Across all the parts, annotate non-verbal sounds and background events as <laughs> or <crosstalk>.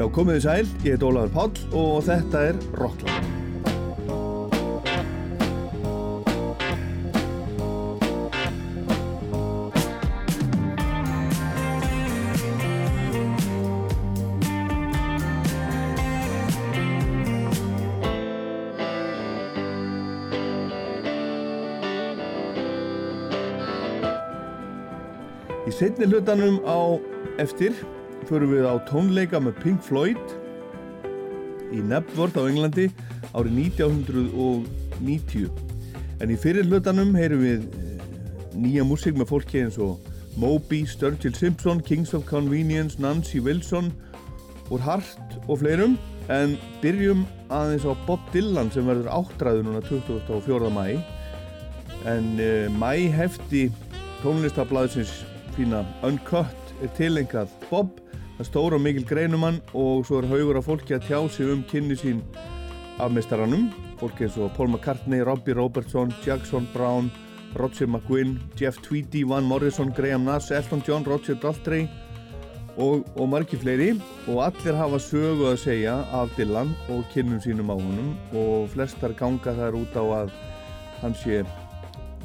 Já, komiði sæl, ég heit Ólaður Páll og þetta er Rockland. Í setni hlutanum á eftir förum við á tónleika með Pink Floyd í Nebworth á Englandi árið 1990. En í fyrir hlutanum heyrum við eh, nýja músík með fólki eins og Moby, Sturgill Simpson, Kings of Convenience, Nancy Wilson úr Hart og fleirum. En byrjum aðeins á Bob Dylan sem verður áttræður núna 24. mæ. En uh, mæ hefti tónlistablaðsins fína Uncut er tilengað Bob það stóra mikil greinumann og svo er haugur af fólki að tjá sig um kynni sín af meistaranum. Fólki eins og Paul McCartney, Robbie Robertson, Jackson Brown Roger McGuinn, Jeff Tweedy, Van Morrison Graham Nass, Elton John, Roger Daltrey og, og margi fleiri. Og allir hafa sögu að segja af Dylan og kynnum sínum á honum. Og flestar ganga þar út á að hann sé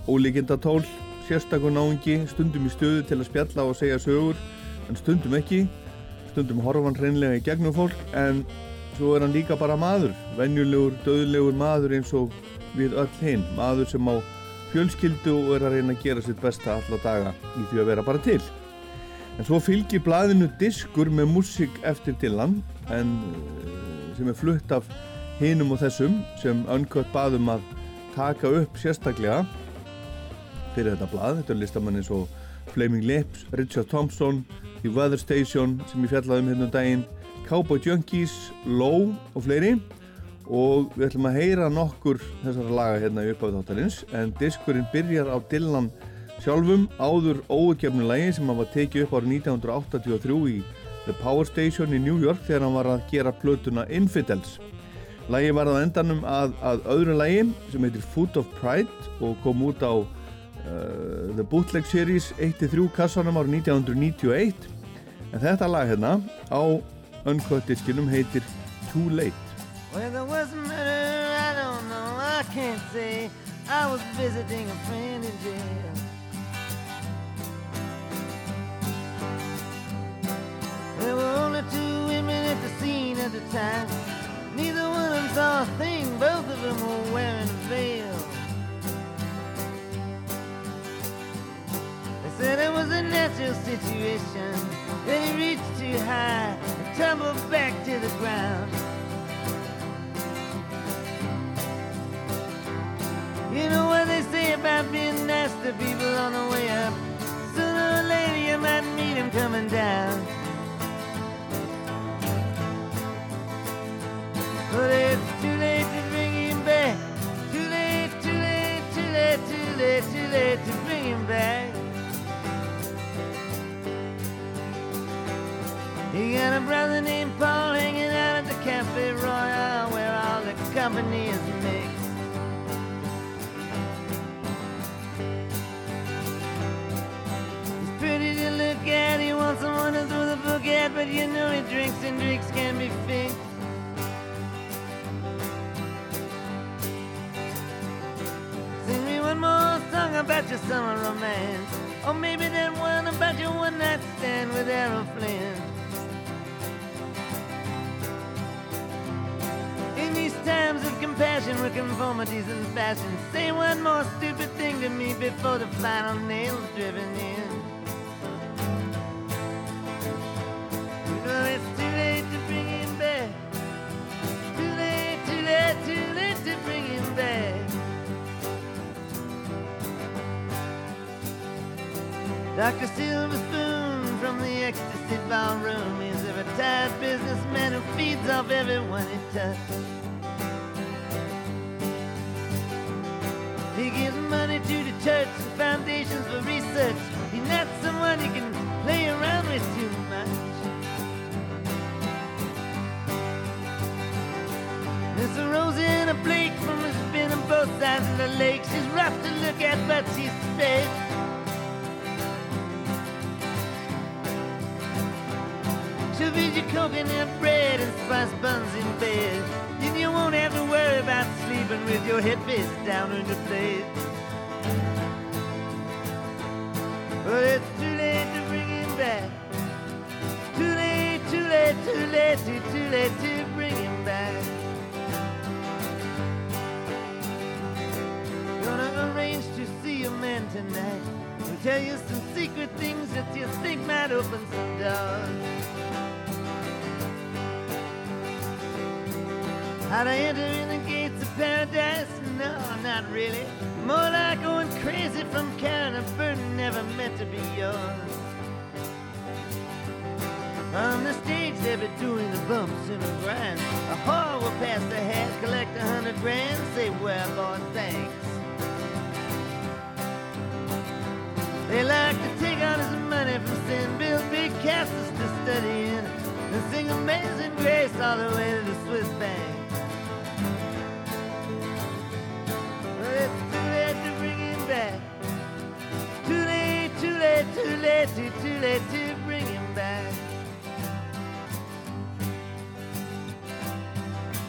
ólíkindatól sérstakun náingi, stundum í stöðu til að spjalla og segja sögur en stundum ekki, stundum horfa hann hreinlega í gegnum fólk en svo er hann líka bara maður, venjulegur, döðlegur maður eins og við öll hinn, maður sem á fjölskyldu og er að reyna að gera sitt besta alla daga í því að vera bara til. En svo fylgir blaðinu diskur með músík eftir Dylan en eh, sem er flutt af hinum og þessum sem Uncut baðum að taka upp sérstaklega fyrir þetta blað. Þetta er listamann eins og Flaming Lips, Richard Thompson, The Weather Station sem ég fjallaði um hérna um daginn, Cowboy Junkies, Low og fleiri og við ætlum að heyra nokkur þessara laga hérna í uppáðu þáttarins en diskurinn byrjar á Dylan sjálfum áður óugefnu lagi sem hann var tekið upp árið 1983 í The Power Station í New York þegar hann var að gera plötuna Infidels. Lagi var að endanum að, að öðru lagi sem heitir Foot of Pride og kom út á uh, The Bootleg Series 1-3 kassanum árið 1991 en þetta lag hérna á Uncut diskinum heitir Too Late Well, there was murder, I don't know, I can't say. I was visiting a friend in jail. There were only two women at the scene at the time. Neither one of them saw a thing, both of them were wearing a veil. Said it was a natural situation, that he reached too high and tumbled back to the ground. You know what they say about being nice to people on the way up. Sooner or later you might meet him coming down. Final nail's driven in. You it's too late to bring him back. Too late, too late, too late to bring him back. Dr. Silver Spoon from the ecstasy ballroom is a retired businessman who feeds off everyone he touches. Lake. She's rough to look at, but she's straight. She'll feed you coconut bread and spice buns in bed. Then you won't have to worry about sleeping with your head face down on the plate. Really. More like going crazy from carrying a burden never meant to be yours. On the stage they'll be doing the bumps in the grind. A whore will pass the hat, collect a hundred grand, say, well, boy, thanks. They like to take out his money from sin, build big castles to study in, and sing Amazing Grace all the way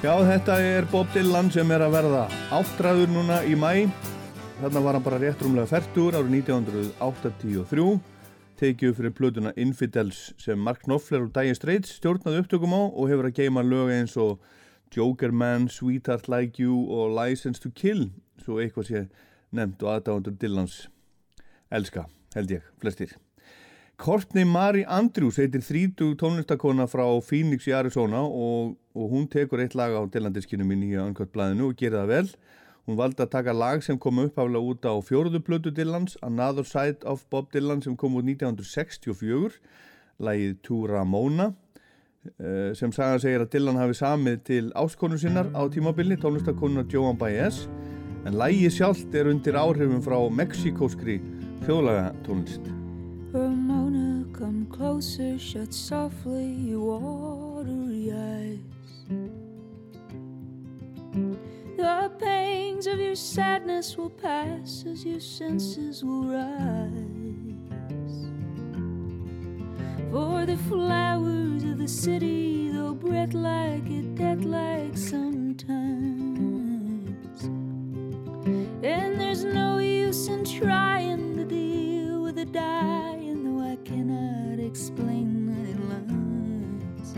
Já, þetta er Bob Dylan sem er að verða áttræður núna í mæ. Þarna var hann bara rétt rúmlega færtur árið 1983. Tekið fyrir plötuna Infidels sem Mark Knopfler og Dire Straits stjórnaði upptökum á og hefur að geima lög eins og Joker Man, Sweetheart Like You og License to Kill. Svo eitthvað sé nefnt og aðdáðandur Dylans elska, held ég, flestir. Courtney Marie Andrews heitir 30 tónlistakona frá Phoenix í Arizona og, og hún tekur eitt lag á Dylan-diskinu mín í Uncut-blæðinu og gerir það vel. Hún valdi að taka lag sem kom upphaflega út á fjóruðu plötu Dylans, Another Side of Bob Dylan sem kom út 1964, lagið To Ramona, eh, sem sagan segir að Dylan hafi samið til áskonu sinnar á tímabilni, tónlistakonuna Joan Baez, en lagið sjálft er undir áhrifum frá mexikóskri þjóðlaga tónlist. Closer, shut softly your watery eyes. The pangs of your sadness will pass as your senses will rise. For the flowers of the city, though breath like it, death like sometimes. And there's no use in trying to deal with a dying, I cannot explain my lines.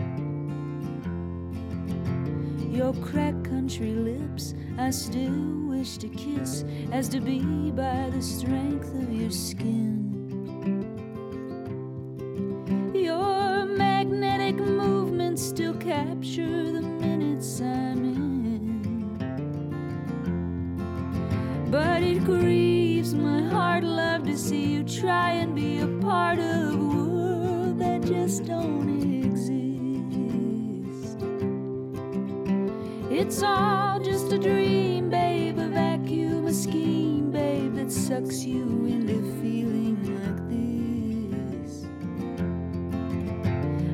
Your cracked country lips, I still wish to kiss, as to be by the strength of your skin. Your magnetic movements still capture the minutes I'm in. But it grieves my heart, love, to see you try and be a part of a world that just don't exist. It's all just a dream, babe, a vacuum, a scheme, babe, that sucks you into feeling like this.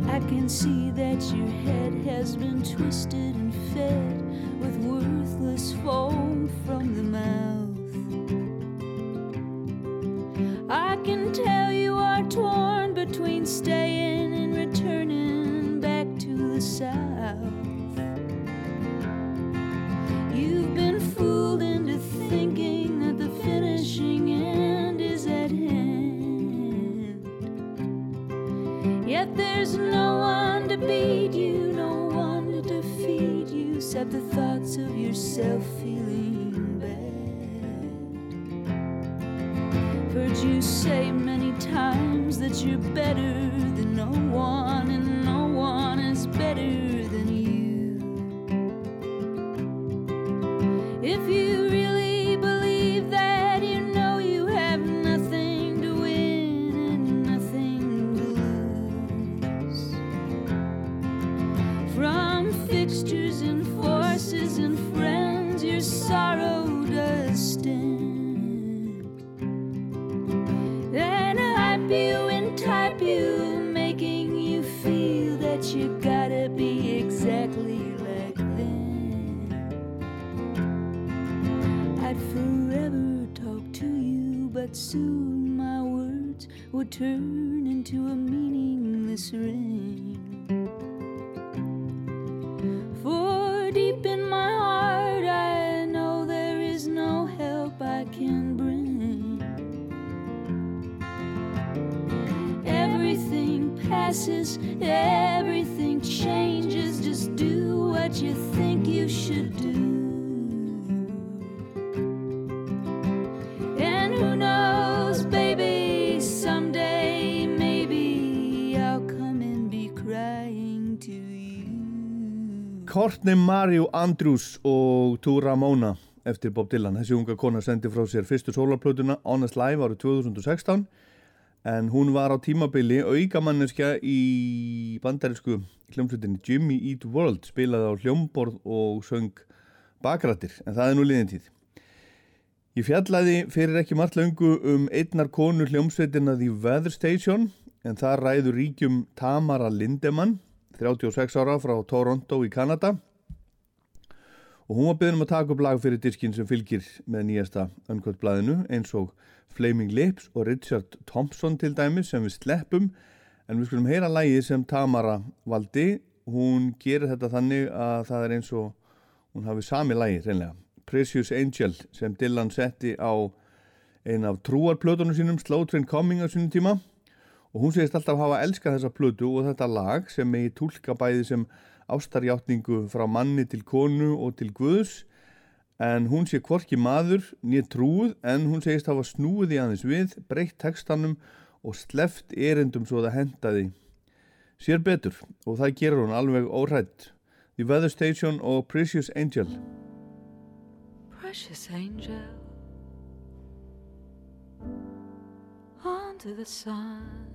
I can see that your head has been twisted and fed with worthless foam from the mouth. Staying and returning back to the south. You've been fooled into thinking that the finishing end is at hand. Yet there's no one to beat you, no one to defeat you, except the thoughts of yourself feeling bad. Heard you say many times that you're better than no one, turn into a meaningless ring. For deep in my heart, I know there is no help I can bring. Everything passes, everything changes. Just do what you think you should do. Courtney Mario Andrews og To Ramona eftir Bob Dylan. Þessi unga kona sendi frá sér fyrstu sólarplötuna Honest Live árið 2016 en hún var á tímabili aukamanniska í bandarísku hljómsveitinni Jimmy Eat World spilaði á hljómborð og söng bakrættir en það er nú liðin tíð. Ég fjallaði fyrir ekki margt löngu um einnar konu hljómsveitina The Weather Station en það ræður ríkjum Tamara Lindemann 36 ára frá Toronto í Kanada. Og hún var beðin um að taka upp lag fyrir diskin sem fylgir með nýjasta önkvöldblæðinu eins og Flaming Lips og Richard Thompson til dæmis sem við sleppum. En við skulum heyra lagið sem Tamara valdi. Hún gerir þetta þannig að það er eins og hún hafi sami lagið reynlega Precious Angel sem Dylan setti á ein af trúarplötunum sínum Slow Train Coming á sínum tíma og hún segist alltaf hafa elskað þessa plötu og þetta lag sem megi tólka bæði sem ástarjátningu frá manni til konu og til guðs. En hún sé hvorki maður nýtt trúð en hún segist hafa snúið í aðeins við, breytt textanum og sleft erindum svo það hendaði sér betur og það gerur hún alveg óhrætt The Weather Station og Precious Angel. Precious angel. Under the sun.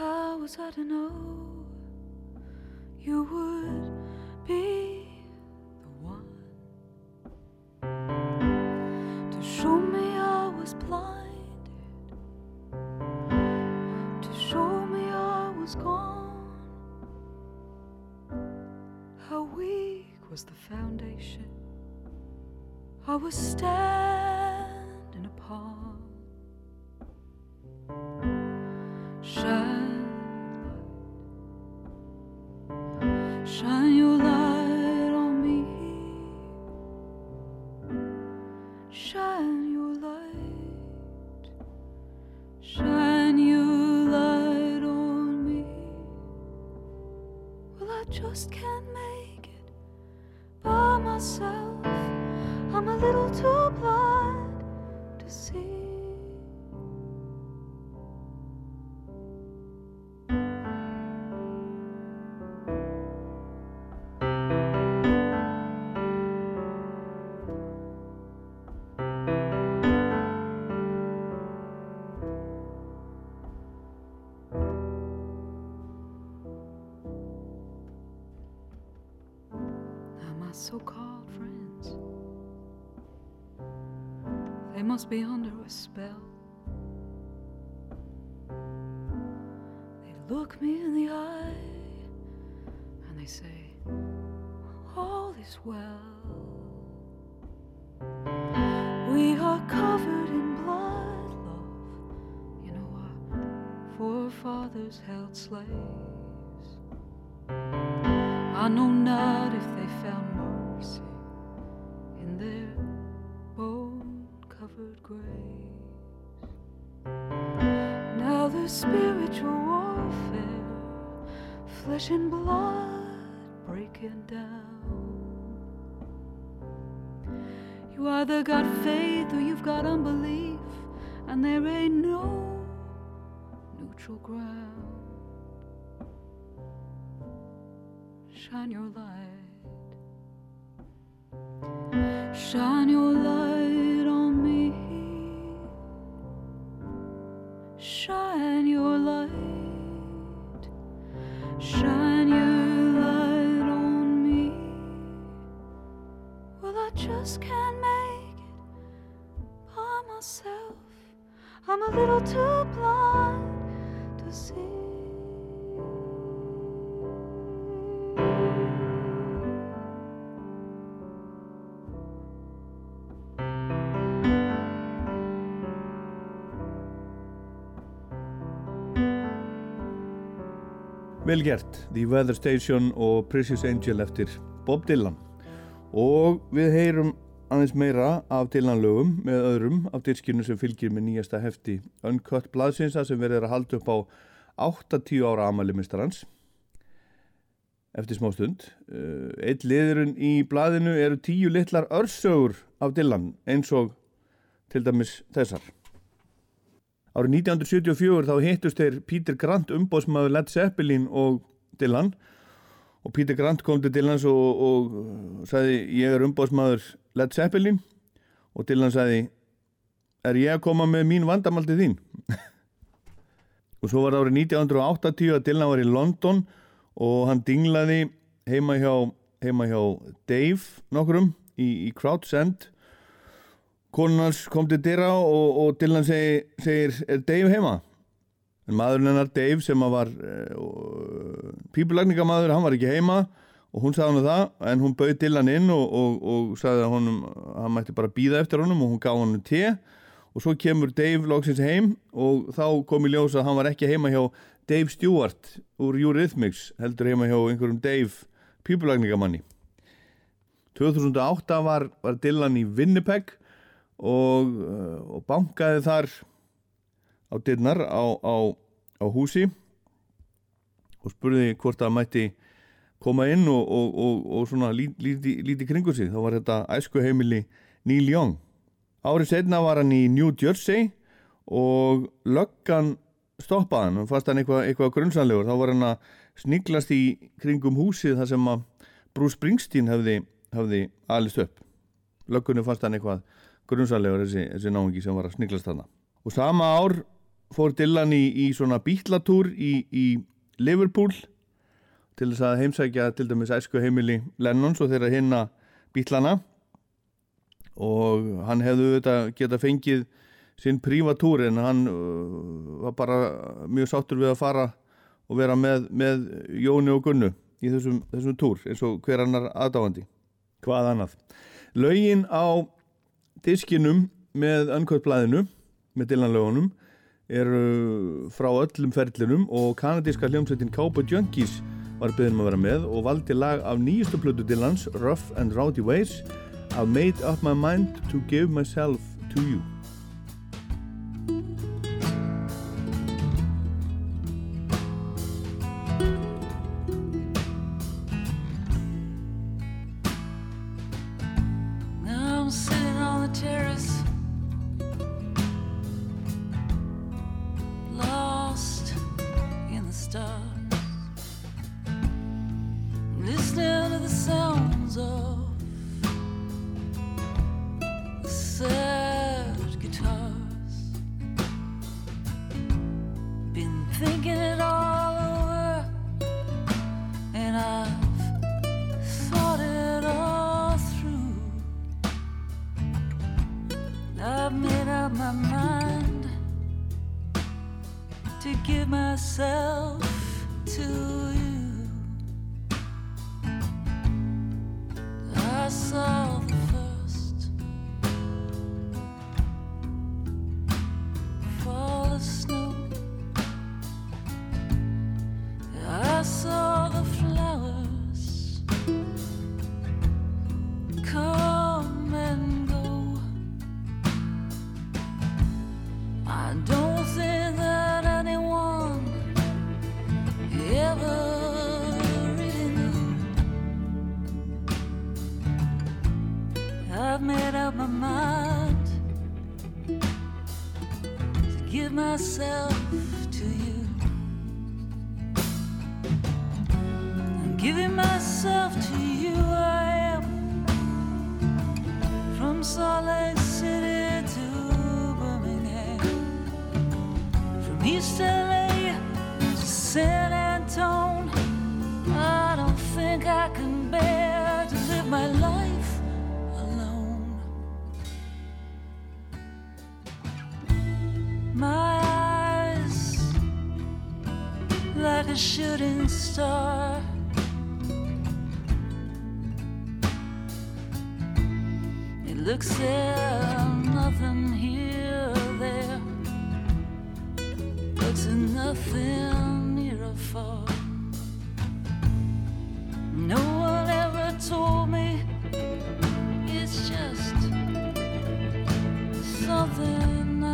How was I to know you would be the one to show me I was blinded, to show me I was gone? How weak was the foundation I was standing upon. Shine they must be under a spell. They look me in the eye and they say, All is well. We are covered in blood, love. You know, our forefathers held slaves. I know not if they found graves. Now the spiritual warfare, flesh and blood breaking down. You either got faith or you've got unbelief, and there ain't no neutral ground. Shine your light. Shine your light Shine your light. Shine your light on me. Well, I just can't make it by myself. I'm a little too blind to see. Vel gert, The Weather Station og Precious Angel eftir Bob Dylan og við heyrum aðeins meira af Dylan-lögum með öðrum af diskinu sem fylgir með nýjasta hefti Uncut Blaðsinsa sem verður að halda upp á 8-10 ára amali mistarans eftir smá stund. Uh, Eitt liðurinn í blaðinu eru tíu litlar örsögur af Dylan eins og til dæmis þessar. Árið 1974 þá hittust þeir Peter Grant umbóðsmaður Led Zeppelin og Dylan. Og Peter Grant kom til Dylan og, og sagði ég er umbóðsmaður Led Zeppelin. Og Dylan sagði er ég að koma með mín vandamál til þín? <laughs> Og svo var það árið 1980 að Dylan var í London og hann dinglaði heima hjá, heima hjá Dave nokkrum í, í Crouch End konunars kom til dyra og, og Dylan segi, segir er Dave heima? en maðurinn hennar Dave sem var uh, pípulagningamæður, hann var ekki heima og hún sagði hann það en hún bauði Dylan inn og, og, og sagði að honum, hann mætti bara býða eftir honum og hún gaf hann te og svo kemur Dave loksins heim og þá kom í ljós að hann var ekki heima hjá Dave Stewart úr Eurythmics heldur heima hjá einhverjum Dave pípulagningamanni 2008 var, var Dylan í Winnipeg og, uh, og bankaði þar á dyrnar á, á, á húsi og spurði hvort það mætti koma inn og, og, og, svona líti, líti kringu sig. Þá var þetta æsku heimili Neil Young árið setna var hann í New Jersey og löggan stoppaði hann og fast hann eitthvað, eitthvað grunnsanlegur þá var hann að sniglast í kringum húsið þar sem að Bruce Springsteen hefði, hefði alist upp. Löggunni fast hann eitthvað grunnsanlegur þessi, þessi náingi sem var að sniglast þarna. Og sama ár fór Dylan í, í svona bítlatúr í, í Liverpool til þess að heimsækja til dæmis æsku heimili Lennons og þeirra hinna bítlana. Og hann hefðu þetta geta fengið sinn prívatúr en hann uh, var bara mjög sáttur við að fara og vera með, með Jóni og Gunnu í þessum, þessum túr eins og hver annar aðdáandi. Hvað annað? Laugin á diskinum með önkvöldblæðinu með Dylan-lögunum eru frá öllum ferlinum og kanadíska hljómsveitin Cowboy Junkies var byggðin að vera með og valdi lag af nýjustu plötu Dylans Rough and Rowdy Ways I've made up my mind to give myself to you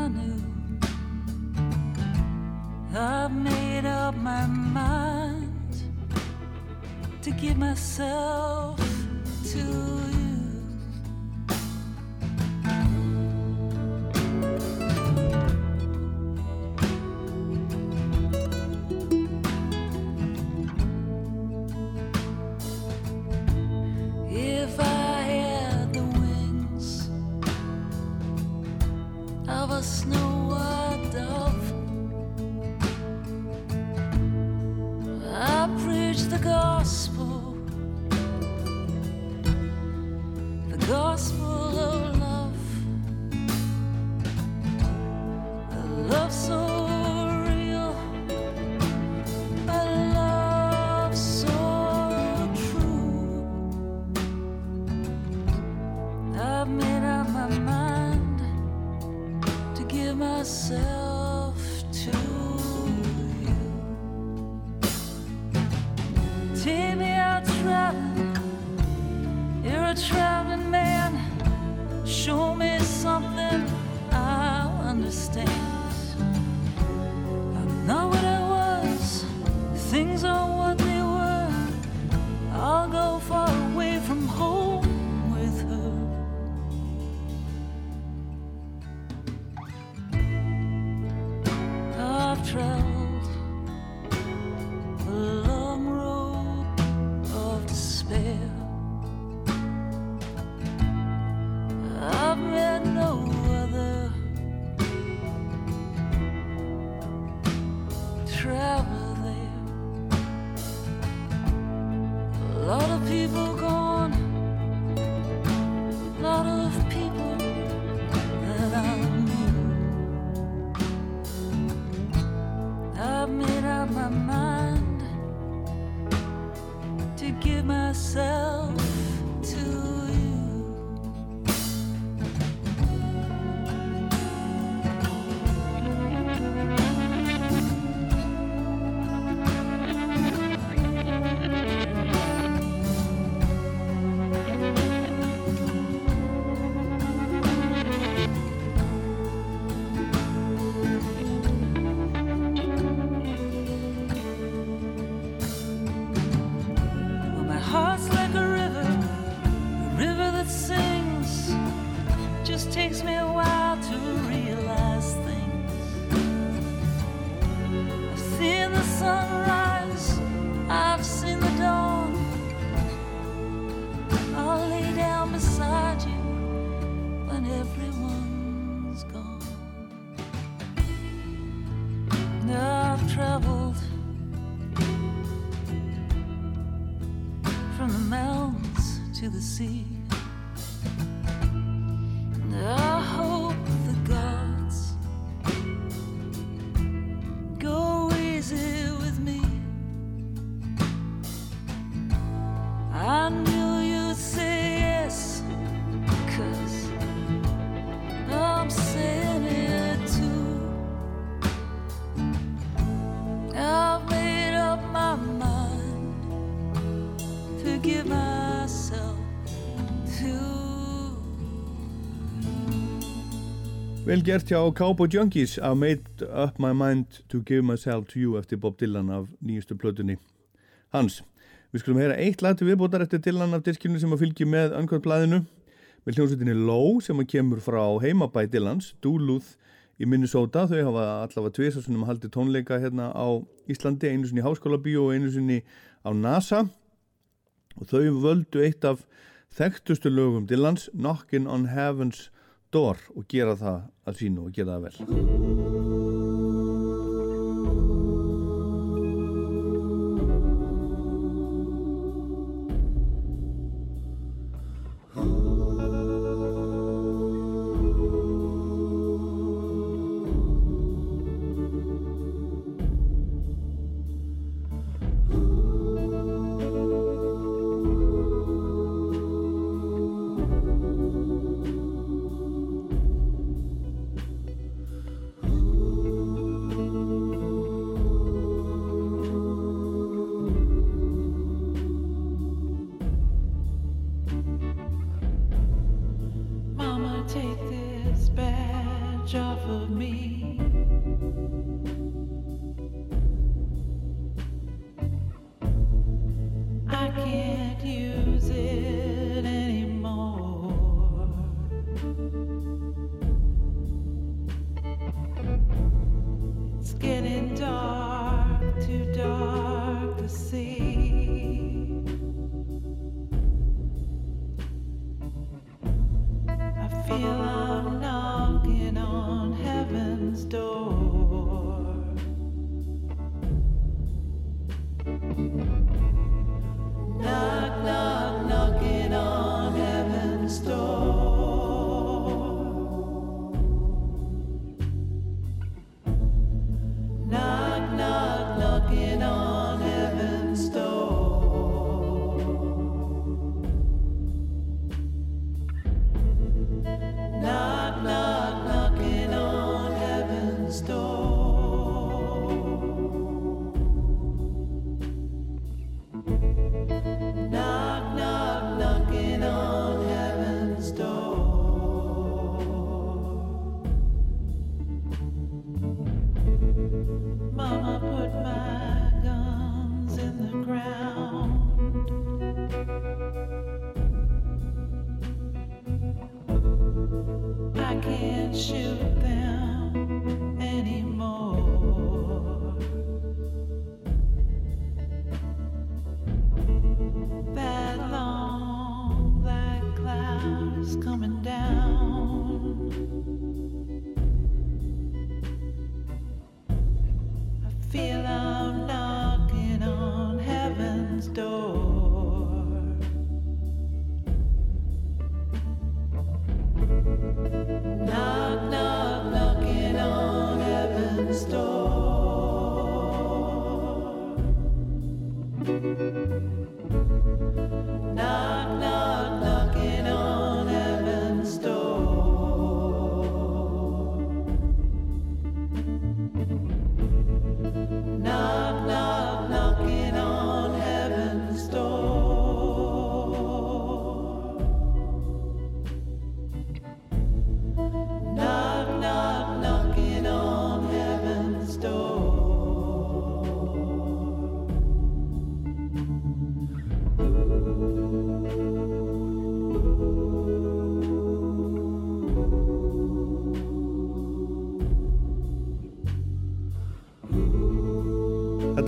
I knew. I've made up my mind to give myself to you. Vel gert hjá Cowboy Junkies I made up my mind to give myself to you eftir Bob Dylan af nýjustu plötunni hans. Við skulum heyra eitt lag til viðbótar eftir Dylan af diskinu sem að fylgja með öngvartblæðinu með hljómsveitinni Low sem að kemur frá heimabæ Dylans, Duluth í Minnesota. Þau hafa allavega tvisasunum haldið tónleika hérna á Íslandi, einu sinni í Háskóla Bíó og einu sinni á NASA og þau völdu eitt af þekktustu lögum Dylans, Knockin' on Heaven's Door og gera það að sínu og gera það vel.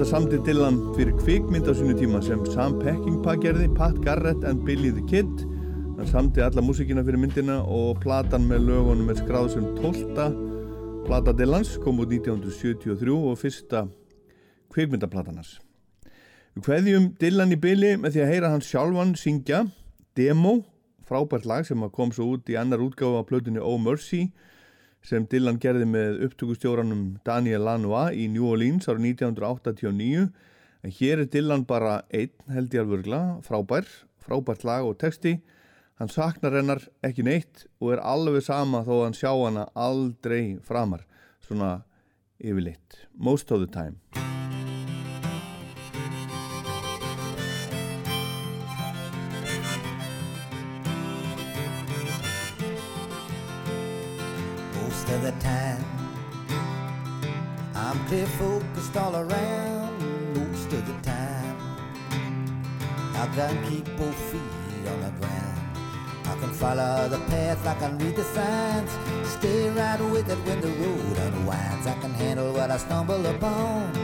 Þetta samti Dylan fyrir kvikmynd á sínu tíma sem Sam Peckinpah gerði, Pat Garrett and Billy the Kid. Hann samti alla músikina fyrir myndina og platan með lögunum er skráð sem 12. Plata Dylans kom út 1973 og fyrsta kvikmyndaplatanars. Við kveðjum Dylan í byli með því að heyra hans sjálfan syngja Demo, frábært lag sem kom svo út í annar útgáfa á plötunni Oh Mercy sem Dylan gerði með upptökustjóranum Daniel Lanois í New Orleans árið 1989 en hér er Dylan bara einn held ég alvörgla, frábær frábært lag og texti. Hann saknar hennar ekki neitt og er alveg sama þó að hann sjá hana aldrei framar. Svona yfirleitt most of the time most of the time. I'm clear focused all around most of the time. I can keep both feet on the ground. I can follow the path, I can read the signs. Stay right with it when the road unwinds. I can handle what I stumble upon.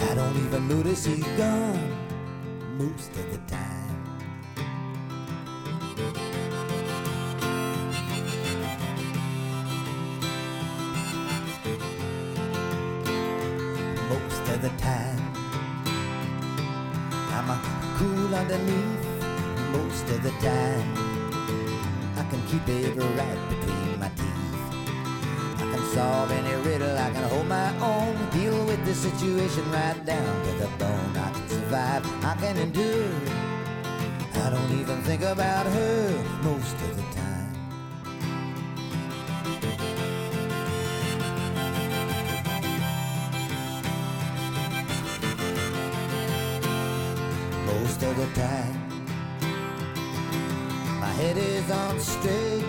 I don't even notice he's gone most of the time. Underneath most of the time. I can keep it right between my teeth. I can solve any riddle, I can hold my own. Deal with the situation right down to the bone. I can survive, I can endure. I don't even think about her most of the time. My head is on straight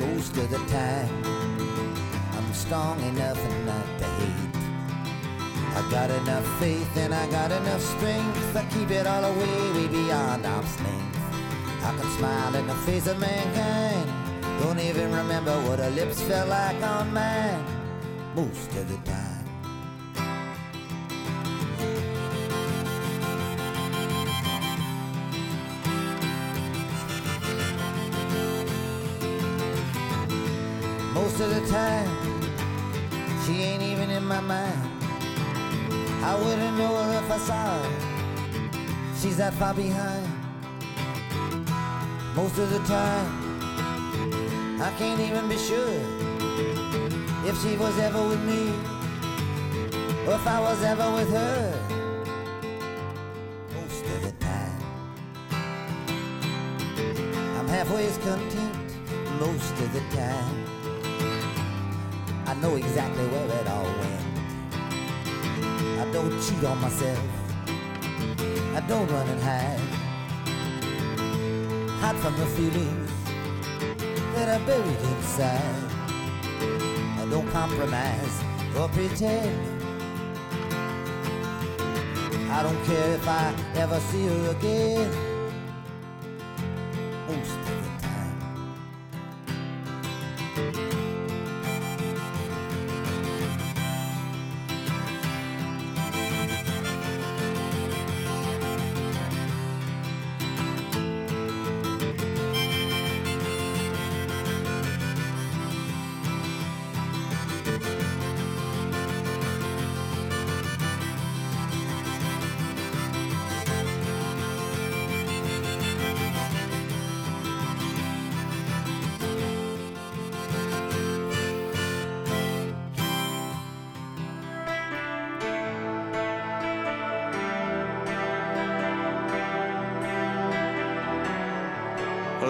most of the time. I'm strong enough not to hate. I got enough faith and I got enough strength to keep it all away, way beyond arm's length. I can smile in the face of mankind. Don't even remember what her lips felt like on mine most of the time. She's that far behind. Most of the time, I can't even be sure if she was ever with me or if I was ever with her. Most of the time, I'm halfway as content most of the time. I know exactly where it all went. I don't cheat on myself. I don't run and hide. Hide from the feelings that are buried inside. I don't compromise or pretend. I don't care if I ever see her again.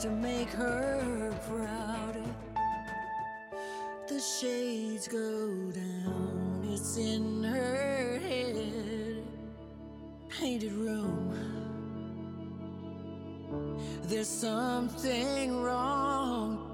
To make her proud. The shades go down, it's in her head. Painted room. There's something wrong.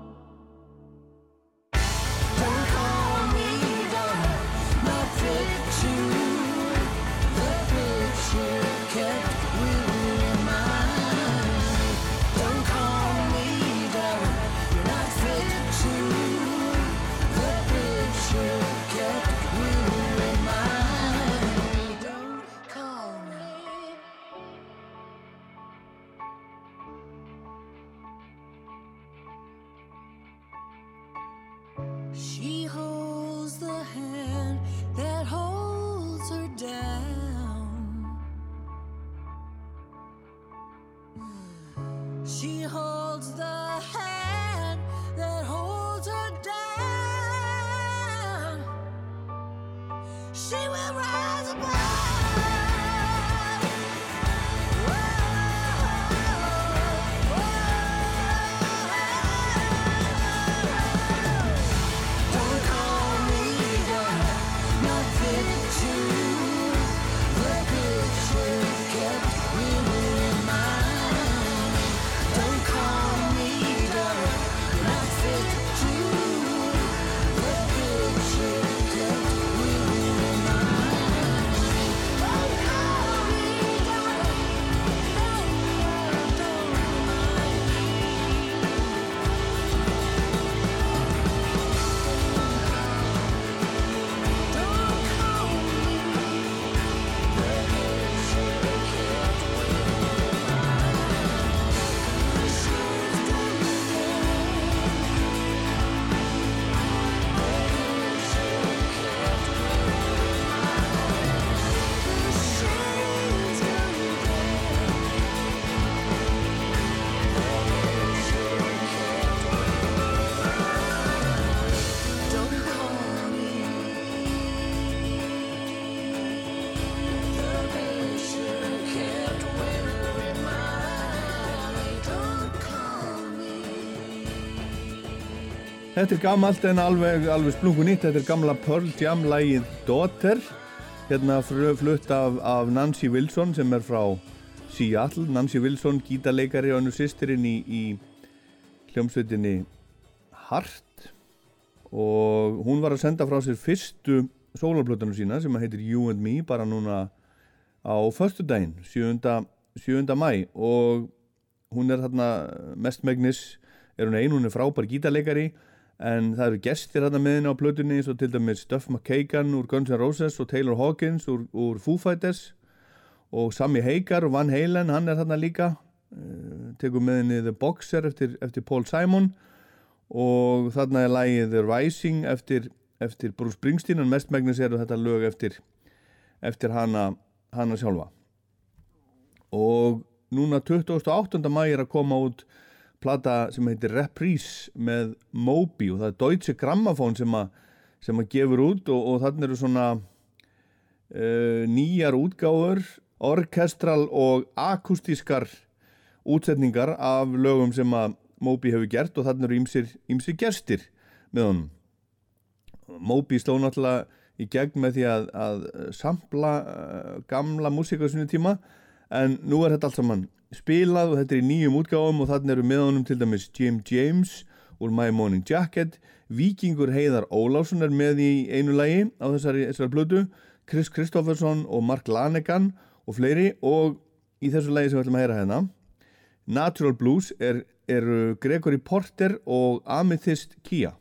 Þetta er gammalt en alveg, alveg splungu nýtt. Þetta er gamla Pearl Jam lægið Daughter. Hérna flutt af, af Nancy Wilson sem er frá Seattle. Nancy Wilson, gítarleikari og hennu sýstirinn í, í hljómsveitinni Heart. Og hún var að senda frá sér fyrstu sólarblötunum sína sem heitir You and Me bara núna á föstudaginn, 7. 7. mæ og hún er þarna mestmegnis er hún ein, hún er frábær gítarleikari en það eru gestir þarna með henni á plötunni eins og til dæmis Duff McKagan úr Guns N' Roses og Taylor Hawkins úr, úr Foo Fighters og Sammy Hagar og Van Halen, hann er þarna líka uh, tekur með henni The Boxer eftir, eftir Paul Simon og þarna er lagið The Rising eftir, eftir Bruce Springsteen en mestmegnis eru þetta lög eftir, eftir hana, hana sjálfa og núna 28. mæ er að koma út plata sem heitir Reprise með Moby og það er Deutsche Grammophon sem að, sem að gefur út og, og þannig eru svona uh, nýjar útgáfur orkestral og akustískar útsetningar af lögum sem að Moby hefur gert og þannig eru ýmsir, ýmsir gestir með honum. Moby sló náttúrulega í gegn með því að, að sampla uh, gamla músík á sinni tíma en nú er þetta allt saman spilað og þetta er í nýjum útgáfum og þannig eru með honum til dæmis Jim James úr My Morning Jacket Víkingur Heiðar Ólásson er með í einu lagi á þessari, þessari blödu Chris Kristoffersson og Mark Lanegan og fleiri og í þessu lagi sem við ætlum að heyra hérna Natural Blues er, er Gregory Porter og Amethyst Kia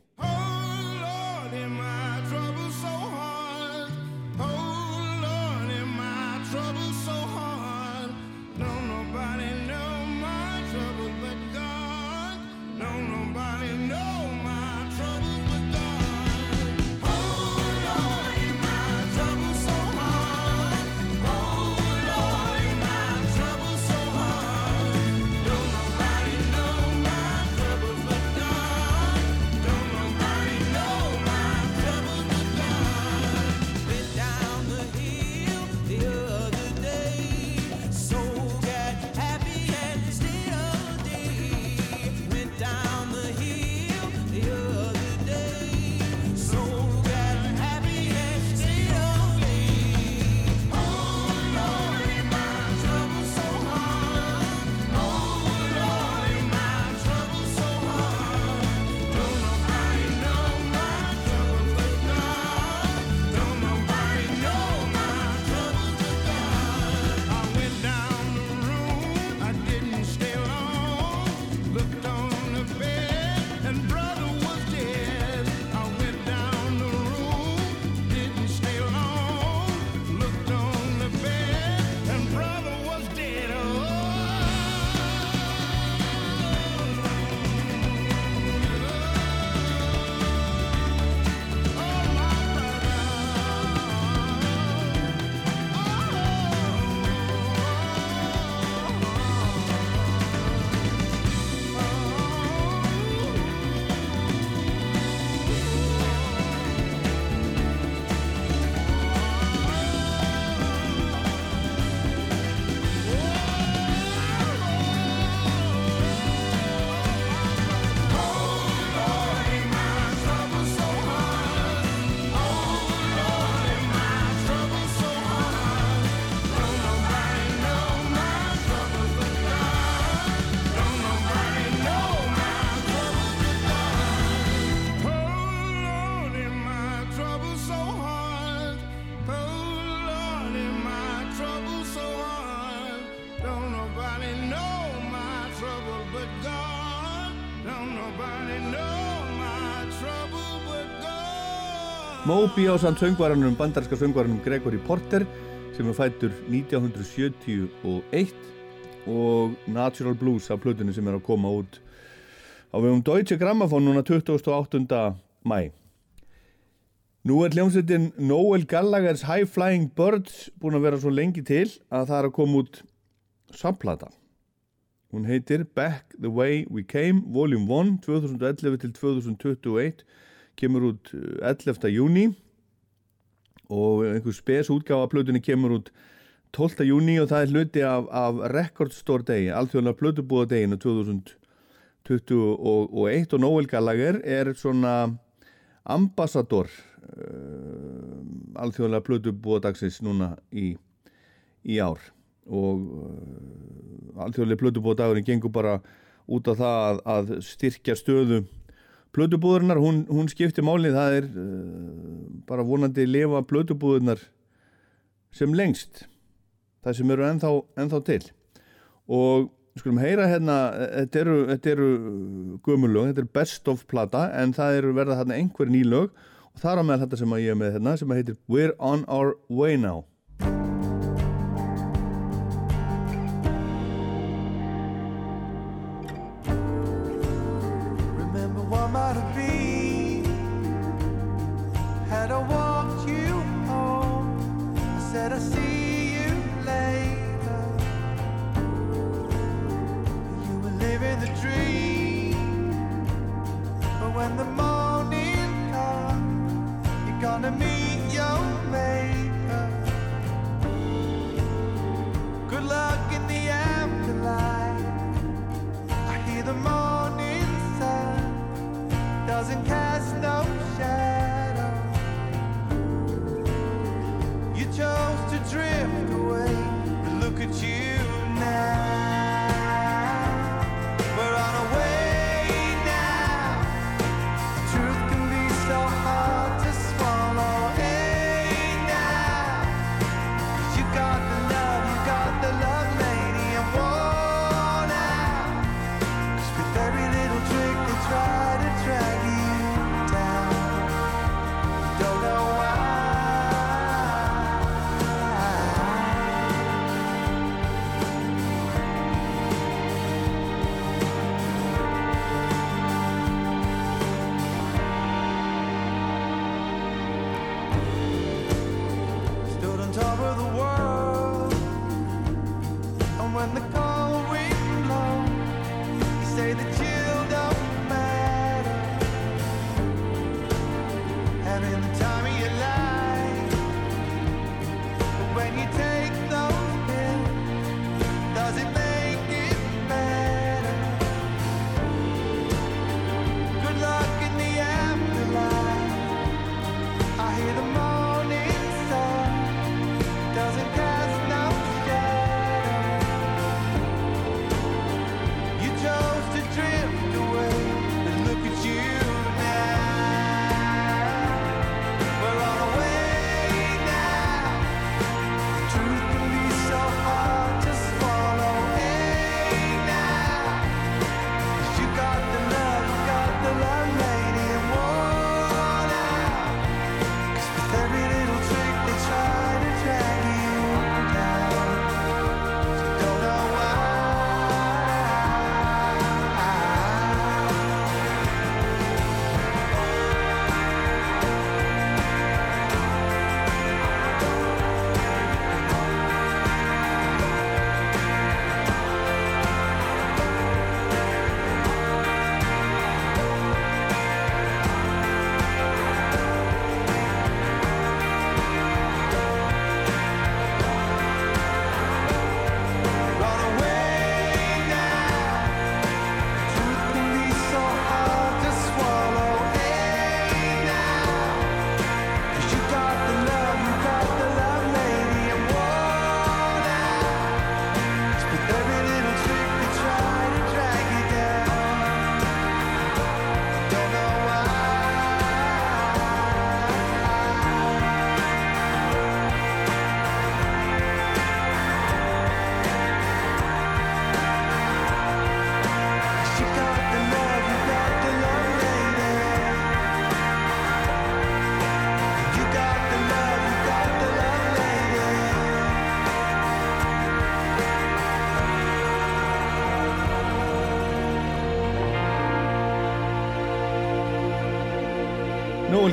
Moby á samt söngvaranum, bandarska söngvaranum Gregory Porter sem er fættur 1971 og Natural Blues af plötunni sem er að koma út á vegum Deutsche Grammophon núna 28. mæ. Nú er hljómsveitin Noel Gallaghers High Flying Birds búin að vera svo lengi til að það er að koma út samplata. Hún heitir Back the Way We Came, Volume 1, 2011 til 2021, kemur út eh, 11. júni og einhver spes útgáfa plötunni kemur út 12. júni og það er hluti af, af Record Store degi, alþjóðlega plötubúða deginu 21 og Noel Gallagher er svona ambassador uh, alþjóðlega plötubúadagsins núna í, í ár og uh, alþjóðlega plötubúadagurinn gengur bara út af það að, að styrkja stöðu plötubúðurinnar, hún, hún skiptir máli það er uh, bara vonandi lifa plötubúðurinnar sem lengst það sem eru ennþá, ennþá til. Og skulum heyra hérna þetta eru, þetta eru gömulög, þetta er best of plata en það eru verða hérna einhver ný lög. Og það er á með þetta sem ég er með hérna sem heitir We're on our way now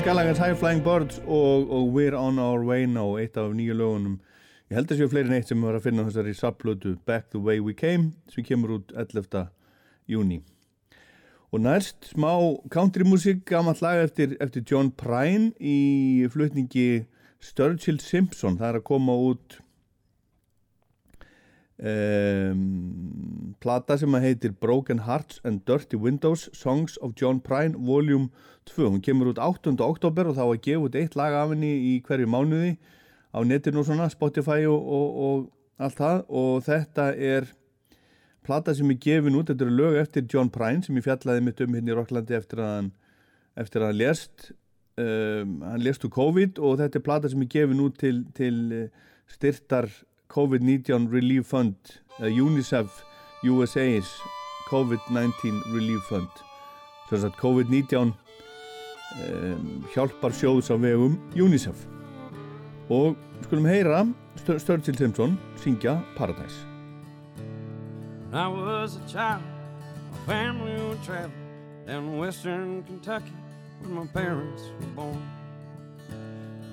Gallagher's High Flying Birds og, og We're on our way now eitt af nýju lögunum ég held að séu fleiri en eitt sem var að finna þessari sapplötu Back the Way We Came sem kemur út 11. júni og næst smá countrymusik gaman lag eftir, eftir John Prine í flutningi Sturgill Simpson það er að koma út um, plata sem að heitir Broken Hearts and Dirty Windows Songs of John Prine Volume 2 hún kemur út 8. oktober og þá að gefa út eitt lag af henni í hverju mánuði á netinu og svona, Spotify og, og, og allt það. Og þetta er plata sem er gefin út, þetta eru lög eftir John Prine sem ég fjallaði mitt um hérna í Rocklandi eftir að hann, eftir að hann lést. Um, hann lést úr COVID og þetta er plata sem er gefin út til, til uh, styrtar COVID-19 Relief Fund uh, UNICEF USA's COVID-19 Relief Fund. Þess að COVID-19 um, hjálpar sjóðs á vegum UNICEF og skulum heyra Sturgill Simpson syngja Paradise When I was a child, my family would travel down western Kentucky where my parents were born.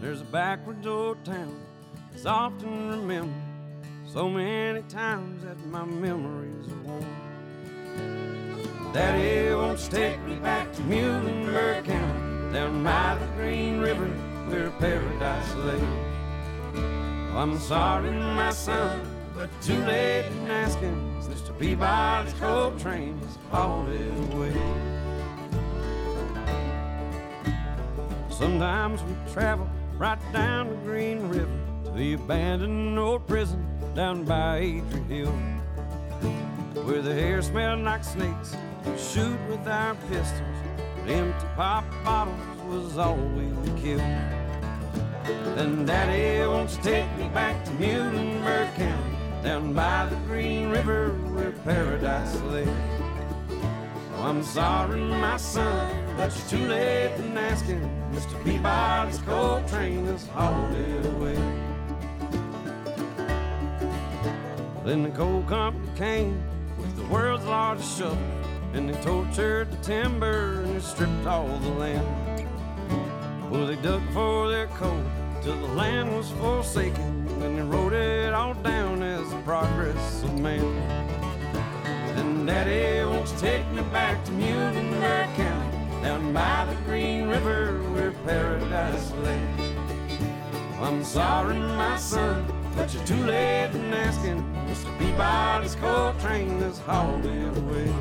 There's a backwoods old town that's often remembered so many times that my memories are worn. Daddy to take me back to Muhlenberg County, down by the Green River where paradise lay. I'm sorry, my son, but too late in asking. Mr. Peabody's coal train is hauled away. Sometimes we travel right down the Green River to the abandoned old prison down by Adrian Hill, where the air smelled like snakes. We shoot with our pistols, empty pop bottles was all we would kill. Then Daddy wants to take me back to Muhlenberg County, down by the Green River where paradise lay. Oh, I'm sorry, my son, but you're too late in asking. Mr. Peabody's coal train has hauled it away. Then the coal company came with the world's largest shovel, and they tortured the timber and they stripped all the land. Well, they dug for their coal till the land was forsaken, and they wrote it all down as the progress of man. And Daddy wants to take me back to Muhlenberg County, down by the Green River where paradise lay. I'm sorry, my son, but you're too late in asking. Mr. Peabody's coal train has hauled it away.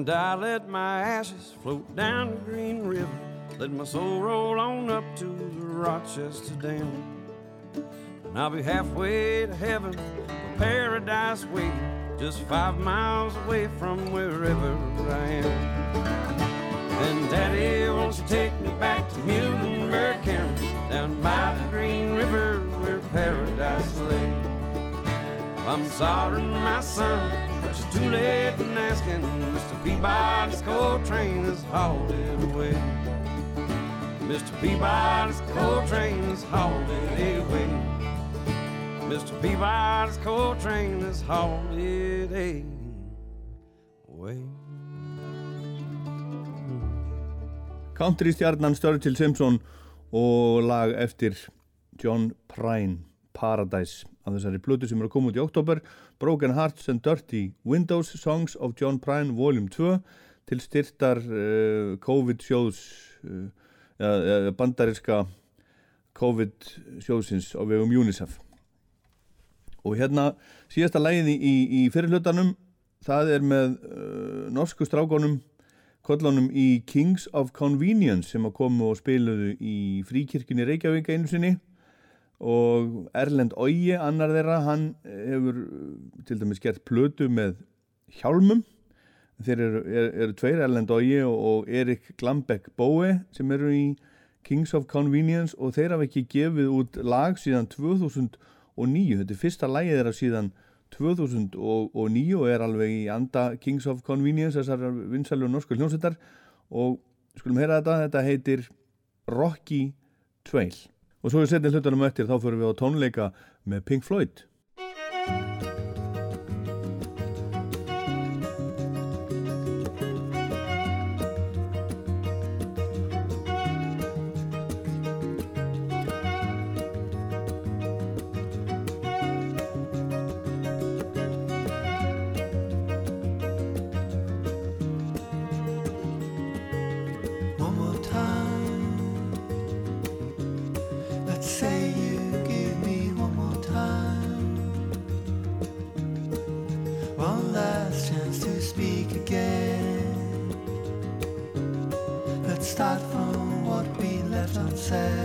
When I let my ashes float down the Green River. Let my soul roll on up to the Rochester Dam. And I'll be halfway to heaven, for paradise waiting, just five miles away from wherever I am. And Daddy wants to take me back to Muhlenberg County, down by the Green River where paradise lay. I'm sorry, my son, but you're too late in asking. Mr. Peabody's coal train has hauled away. Mr. Peabody's coal train has hauled away. Mr. Peabody's coal train has hauled away. Country stjarnan Sturgill Simpson og lag eftir John Prine Paradise af þessari plötu sem er að koma út í oktober Broken Hearts and Dirty Windows Songs of John Prine Volume 2 til styrtar uh, COVID sjóðs uh, uh, bandariska COVID sjóðsins á vegum UNICEF. Og hérna síðasta lægið í, í fyrirlutanum það er með uh, norsku strákonum kollunum í Kings of Convenience sem að komu og spiluðu í fríkirkjunni Reykjavík einu sinni og Erlend Ógi, annar þeirra, hann hefur uh, til dæmis gert plötu með hjálmum. Þeir eru, eru, eru tveir, Erlend Ógi og, og Erik Glambeck Bóe sem eru í Kings of Convenience. Og þeir hafa ekki gefið út lag síðan 2009, þetta er fyrsta lagið þeirra síðan 2009 og er alveg í anda Kings of Convenience, þessar vinsælu norsku hljómsveitar. Og skulum heyra þetta, þetta heitir Rocky Trail og svo er setjum hlutunum eftir þá fyrir við á tónleika með Pink Floyd said.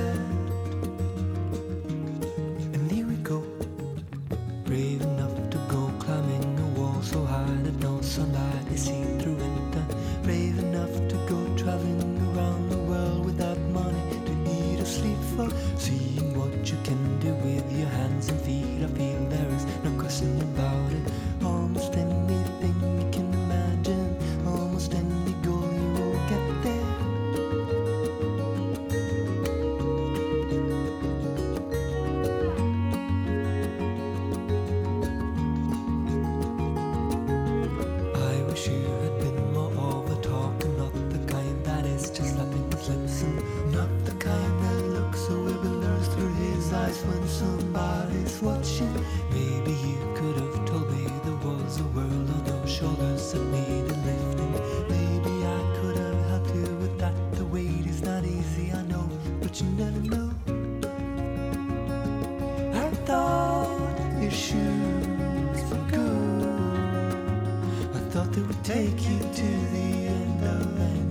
Thought would take you to the end of any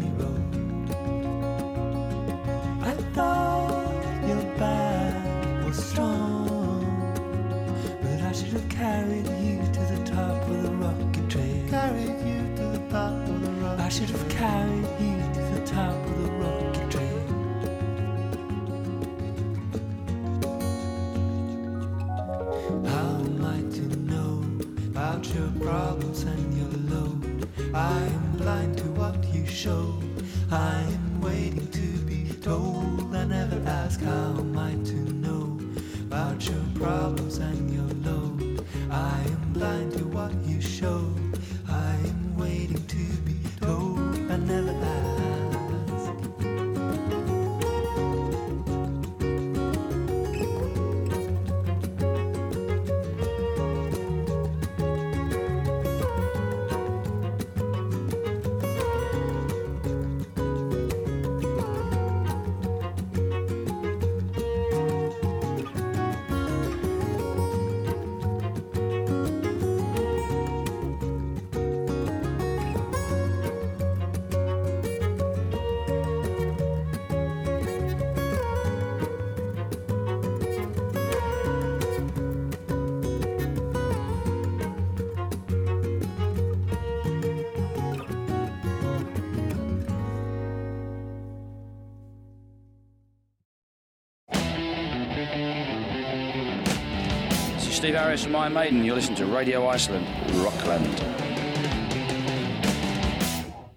Steve Harris from Iron Maiden. You're listening to Radio Iceland, Rockland.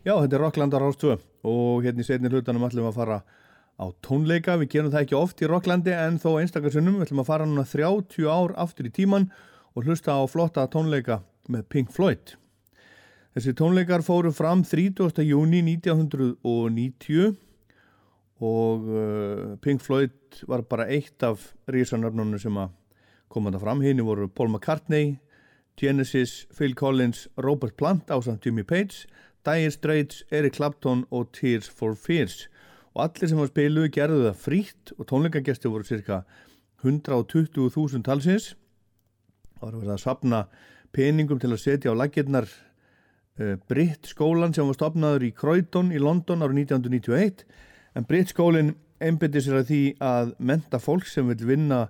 Já, þetta er Rocklandar Rástvö og hérna í setni hlutanum ætlum við að fara á tónleika. Við gerum það ekki oft í Rocklandi en þó einstakarsinnum. Við ætlum að fara núna 30 ár aftur í tíman og hlusta á flotta tónleika með Pink Floyd. Þessi tónleikar fóru fram 30. júni 1990 og uh, Pink Floyd var bara eitt af rísanöfnunum sem að koma þetta fram. Hini voru Paul McCartney, Genesis, Phil Collins, Robert Plant á samt Jimmy Page, Dire Straits, Eric Clapton og Tears for Fears. Og allir sem var spiluðu gerðu það frítt og tónleikagesti voru cirka 120.000 talsins. Það var verið að sapna peningum til að setja á lakirnar uh, Britt skólan sem var stopnaður í Croydon í London árið 1991 en Britt skólinn einbytti sér að því að menta fólk sem vil vinna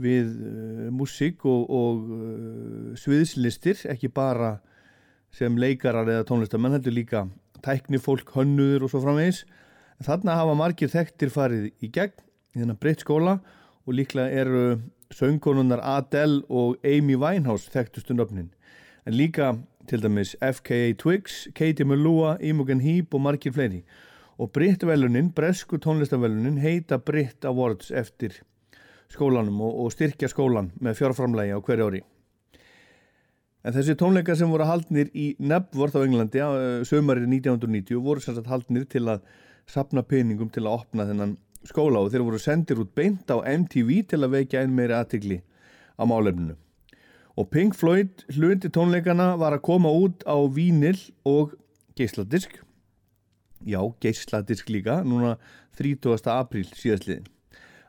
við uh, músík og, og uh, sviðslistir, ekki bara sem leikarar eða tónlistamenn heldur líka tækni fólk, hönnuður og svo framvegis. Þarna hafa margir þekktir farið í gegn í þennan breytt skóla og líklega eru söngkonunnar Adele og Amy Winehouse þekktustu nöfnin. En líka til dæmis FKA Twigs, Katie Melua, Imogen Heap og margir fleiri. Og Britt-velunin, bresku tónlistavelunin, heita Britt Awards eftir skólanum og, og styrkja skólan með fjárframlægi á hverju ári. En þessi tónleikar sem voru haldnir í Nebworth á Englandi á sömarið 1990 voru sagt haldnir til að sapna peningum til að opna þennan skóla og þeir voru sendir út beint á MTV til að veikja einn meiri aðtikli á málefninu. Og Pink Floyd hluti tónleikana var að koma út á vínil og geisladisk. Já, geisladisk líka, núna 30. apríl síðastliðin.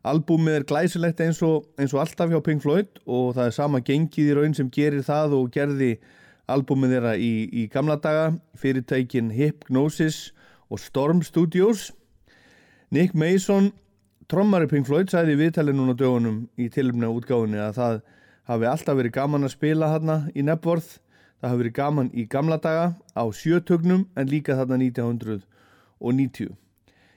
Albúmið er glæsilegt eins og, eins og alltaf hjá Pink Floyd og það er sama gengið í raun sem gerir það og gerði albúmið þeirra í, í gamla daga, fyrirtækin Hypnosis og Storm Studios Nick Mason, trommari Pink Floyd, sæði í viðtali núna dögunum í tilumna útgáfunni að það hafi alltaf verið gaman að spila þarna í Nebworth. Það hafi verið gaman í gamla daga á sjötögnum en líka þarna 1990.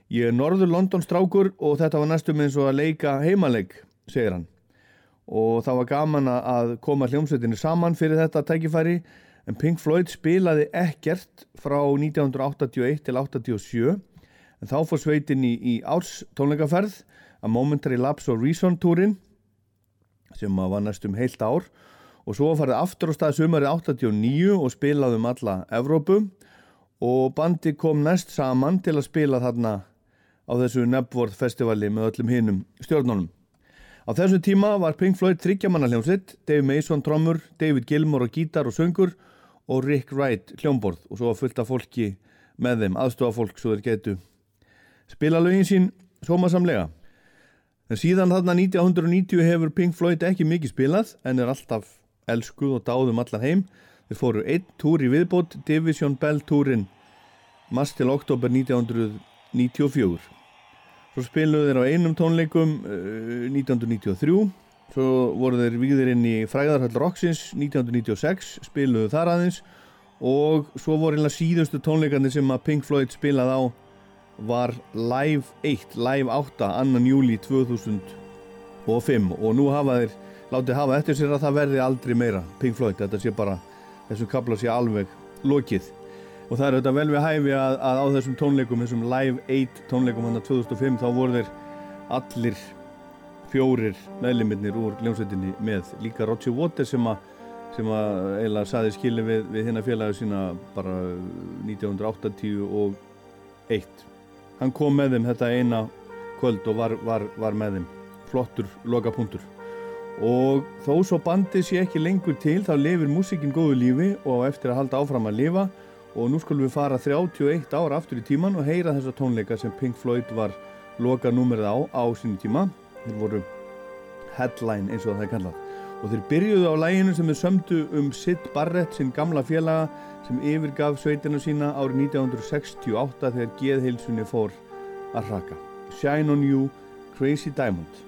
Ég er norður London strákur og þetta var næstum eins og að leika heimaleik, segir hann. Og það var gaman að koma hljómsveitinni saman fyrir þetta tækifæri en Pink Floyd spilaði ekkert frá 1981 til 87 en þá fór sveitin í, í árs tónleikaferð að Momentary Lapse og Reason túrin sem var næstum heilt ár. Og svo farið aftur á stað sumarið 89 og spilaði um alla Evrópu. Og bandi kom næst saman til að spila þarna á þessu Nebworth festivali með öllum hinnum stjórnunum. Á þessu tíma var Pink Floyd þryggjamanna hljómsveit, Dave Mason trommur, David Gilmour og gítar og söngur og Rick Wright hljómborð og svo fullt af fólki með þeim, aðstofa fólk svo þeir getu spila lögin sín sómasamlega. En síðan þarna 1990 hefur Pink Floyd ekki mikið spilað en er alltaf elskuð og dáðum allar heim. Þeir fóru einn túr í viðbót, Division Bell túrin, mars til oktober 1994. Svo spiluðu þeir á einum tónleikum uh, 1993, svo voru þeir víðir inn í Fræðarhöll Roxins 1996, spiluðu þar aðeins. Og svo voru einlega síðustu tónleikandi sem að Pink Floyd spilað á var Live 1, Live 8, annan júli 2005 og nú hafa þeir látið hafa eftir sér að það verði aldrei meira Pink Floyd, þetta sé bara þessum kapla sé alveg lokið og það er þetta vel við hæfi að, að á þessum tónleikum, þessum Live 8 tónleikum hann að 2005 þá voru þeir allir fjórir meðliminnir úr hljómsveitinni með. Líka Roger Waters sem að sem að eiginlega saði skilin við, við hérna félagi sína bara 1980 og 1 hann kom með þeim þetta eina kvöld og var, var, var með þeim. Flottur lokapunktur. Og þó svo bandið sé ekki lengur til þá lifir músikinn góðu lífi og eftir að halda áfram að lifa og nú skulum við fara 31 ára aftur í tíman og heyra þessa tónleika sem Pink Floyd var loka númerið á á sínu tíma. Þeir voru headline eins og það er kallað. Og þeir byrjuðu á læginu sem þeir sömdu um Sid Barrett, sinn gamla félaga sem yfirgaf sveitinu sína árið 1968 þegar geðheilsunni fór að raka Shine on You, Crazy Diamond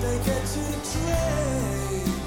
they get to trade.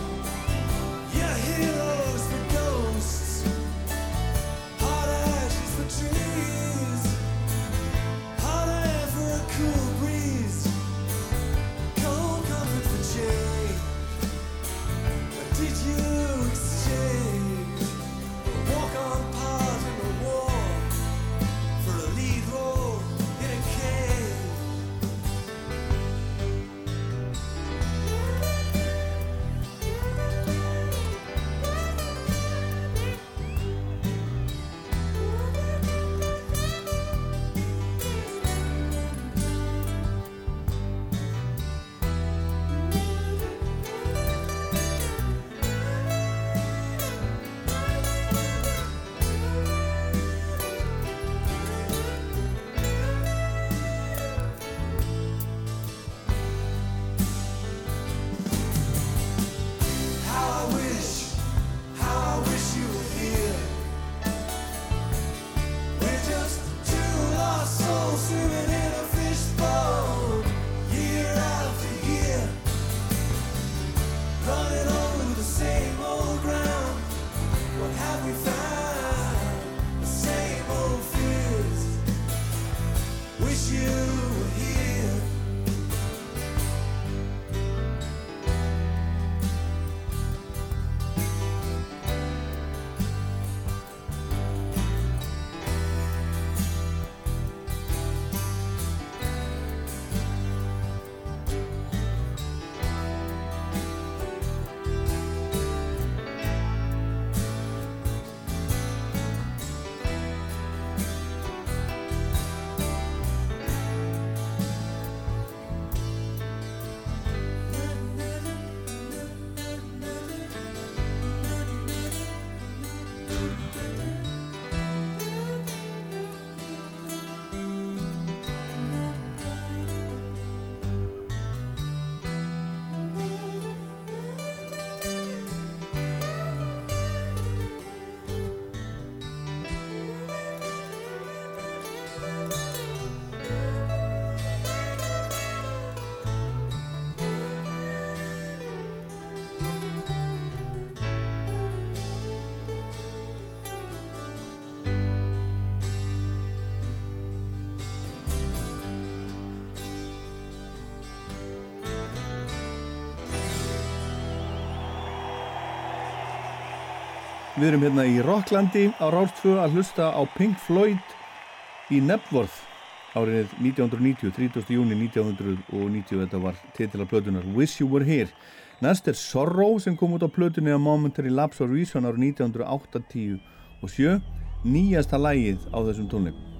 Við erum hérna í Rocklandi á Rástfö að hlusta á Pink Floyd í Nebworth árið 1990, 30. júni 1990 þetta var titila plötunar Wish You Were Here næst er Sorrow sem kom út á plötunni á Momentary Lapse of Reason árið 1980 og 7 nýjasta lægið á þessum tónleikum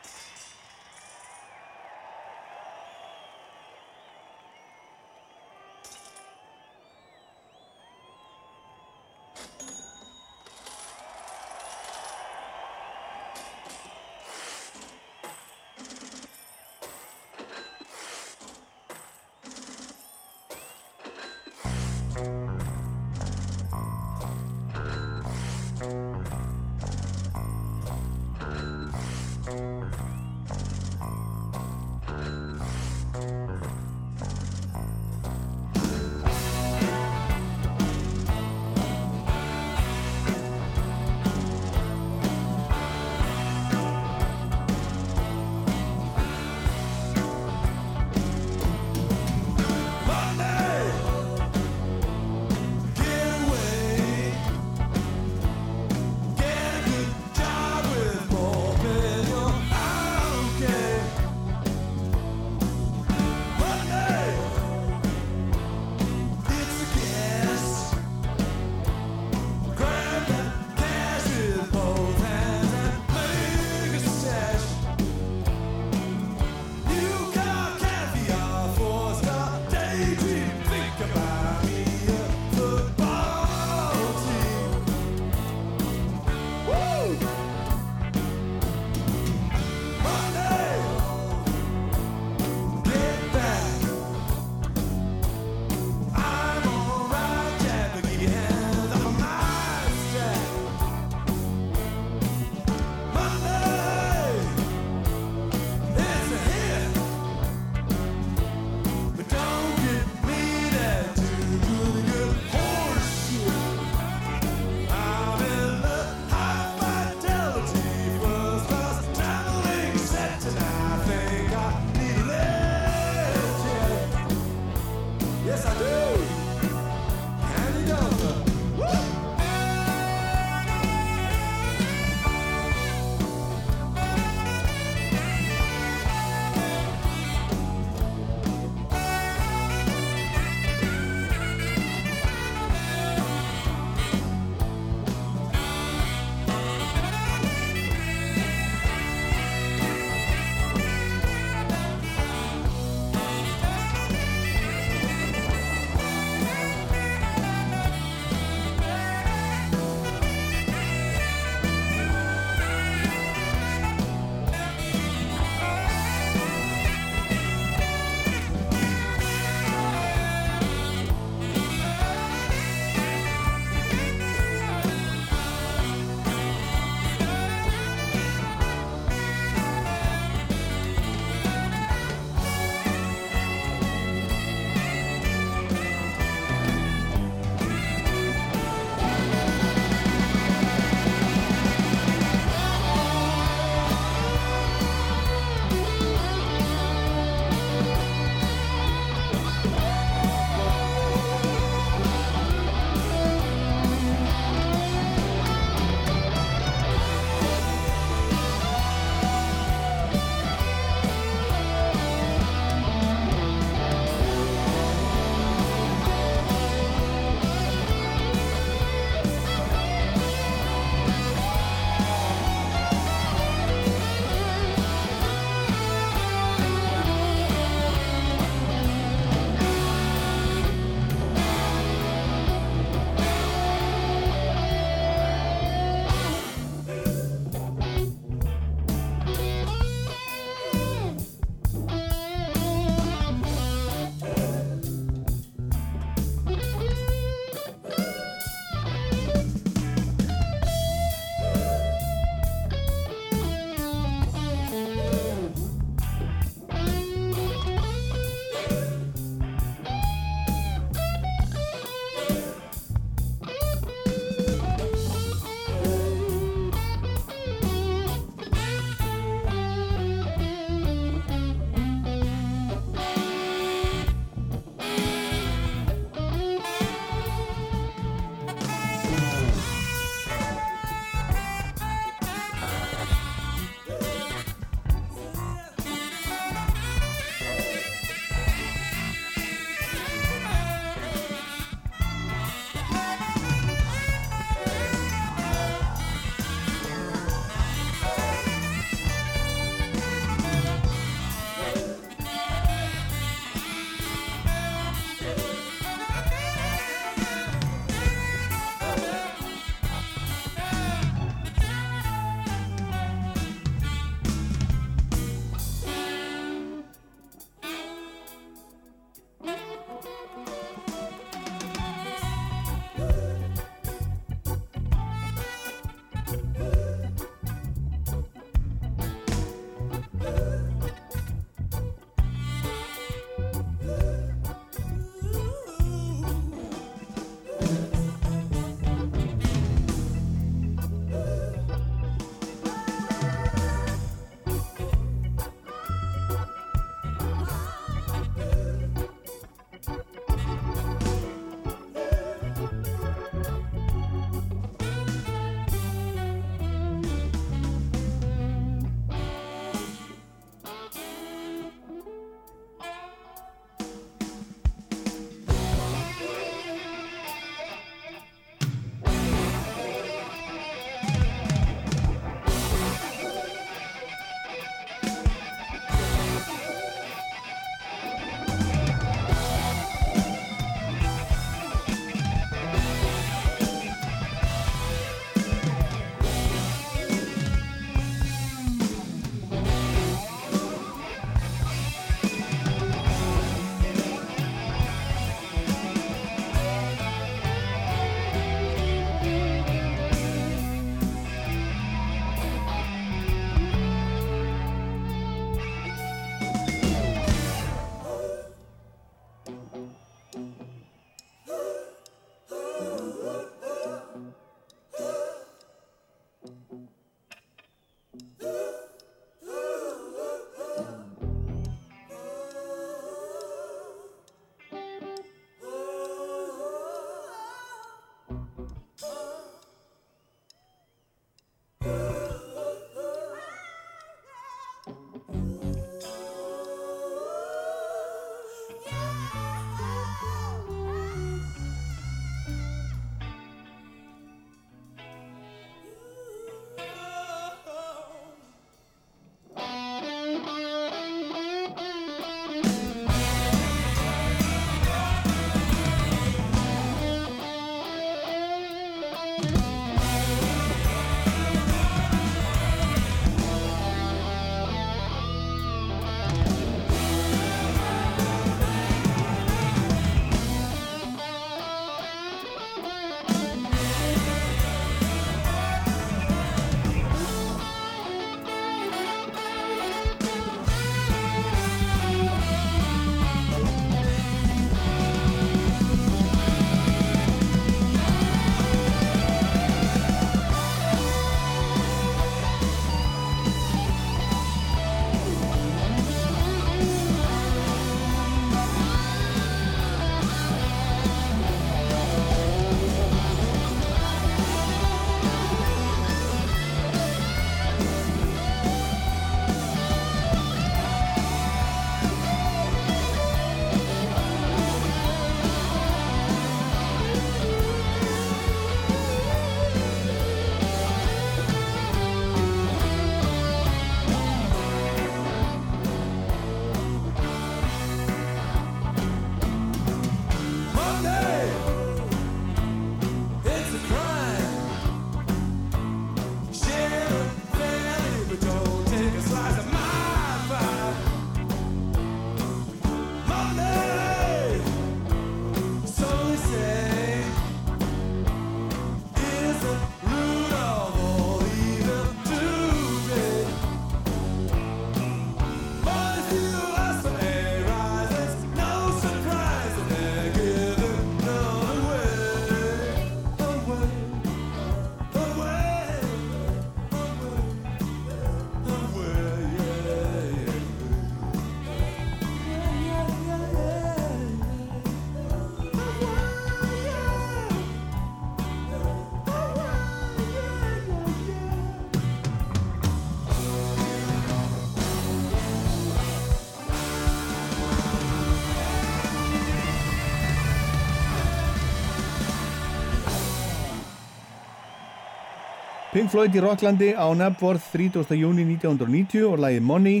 Pink Floyd í Rocklandi á Nebworth 30. júni 1990 og lagið Money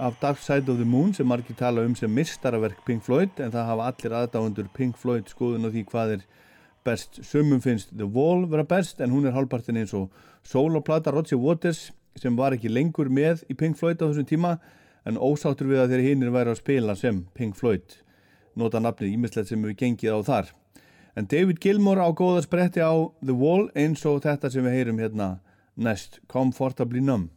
af Dark Side of the Moon sem margir tala um sem mistaraverk Pink Floyd en það hafa allir aðdáðundur Pink Floyd skoðun og því hvað er best. Sumum finnst The Wall vera best en hún er hálfpartin eins og soloplata Roger Waters sem var ekki lengur með í Pink Floyd á þessum tíma en ósáttur við að þeirri hinnir væri að spila sem Pink Floyd nota nafnið ímislegt sem við gengið á þar. En David Gilmour á góða spretti á The Wall eins og þetta sem við heyrum hérna næst, Comfortably Numb.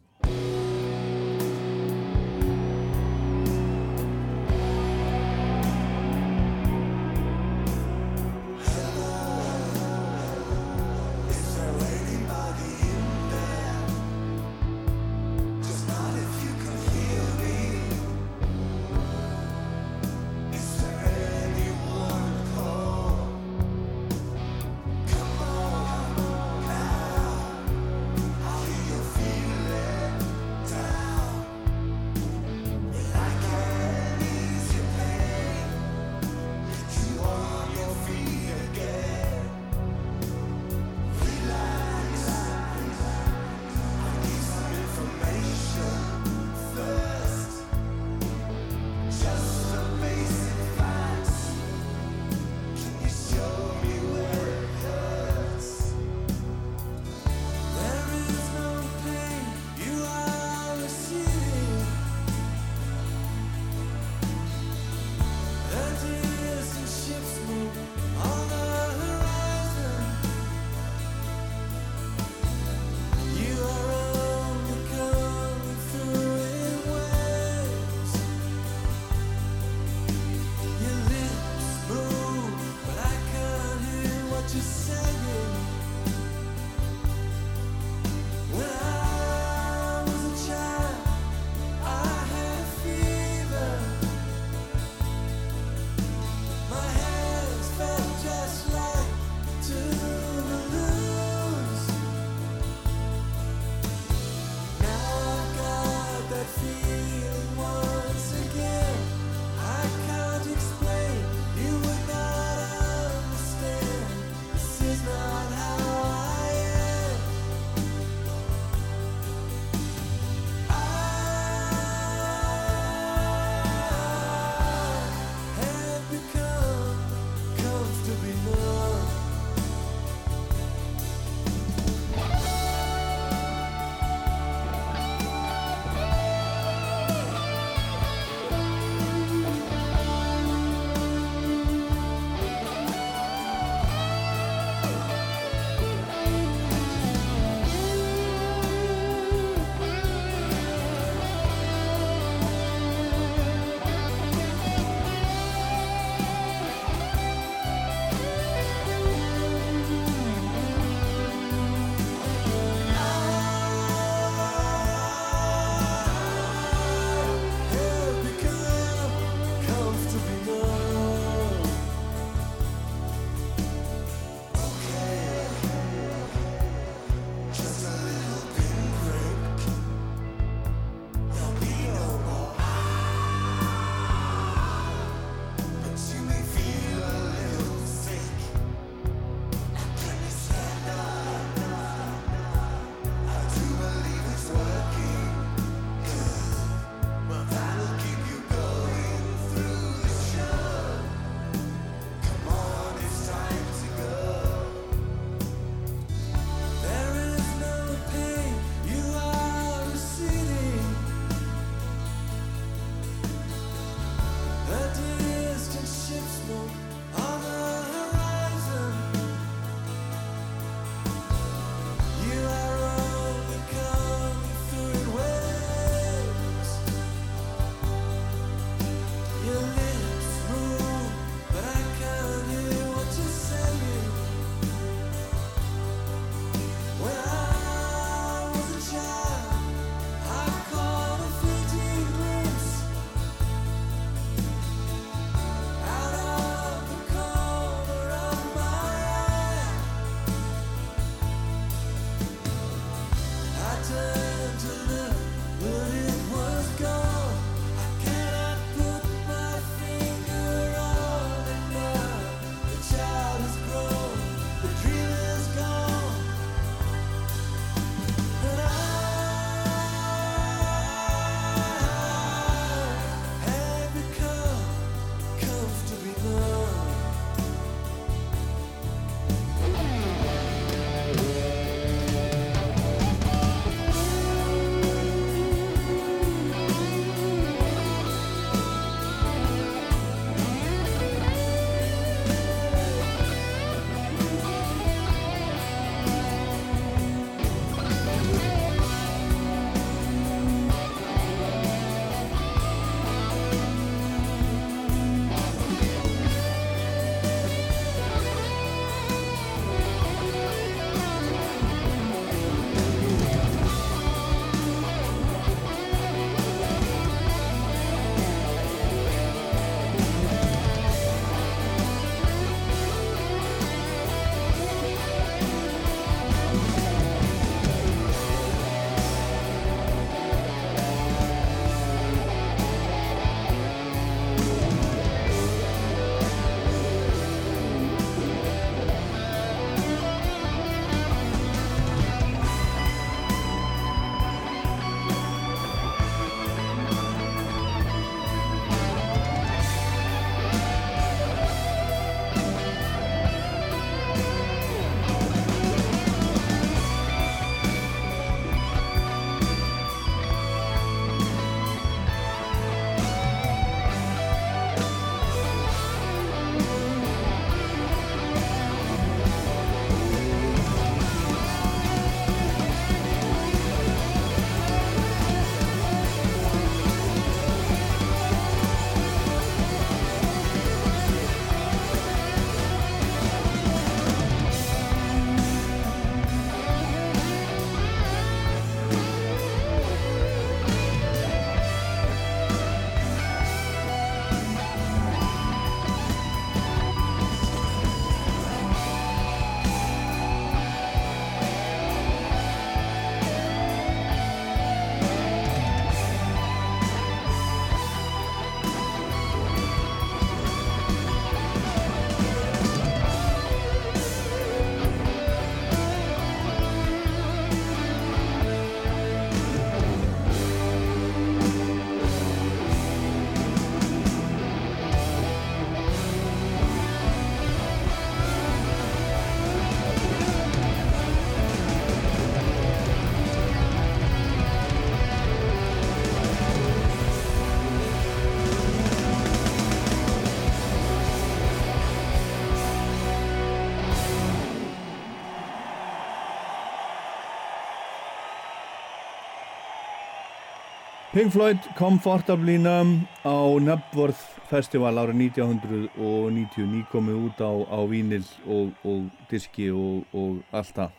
Pink Floyd Comfortably Numb á Nebworth Festival árið 1990 nýkomið út á, á vínil og, og diski og, og allt það.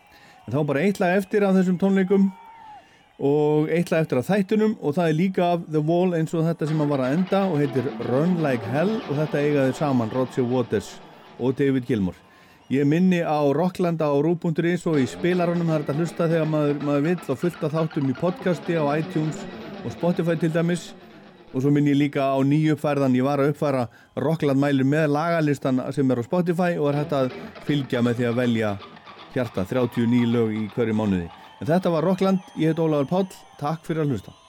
En þá bara eitt lag eftir af þessum tónleikum og eitt lag eftir af þættunum og það er líka af The Wall eins og þetta sem að var að enda og heitir Run Like Hell og þetta eigaði saman Roger Waters og David Gilmour. Ég minni á Rocklanda á Rú.is og í spilarunum það er þetta hlusta þegar maður, maður vill og fullt af þáttum í podcasti á iTunes og Spotify til dæmis. Og svo minn ég líka á nýju uppfærðan ég var að uppfæra Rockland mælir með lagalistan sem er á Spotify og er hægt að fylgja með því að velja hjarta. 39 lög í hverju mánuði. En þetta var Rockland, ég heit Ólafur Páll. Takk fyrir að hlusta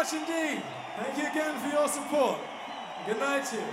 much indeed. Thank you again for your support. Good night to you.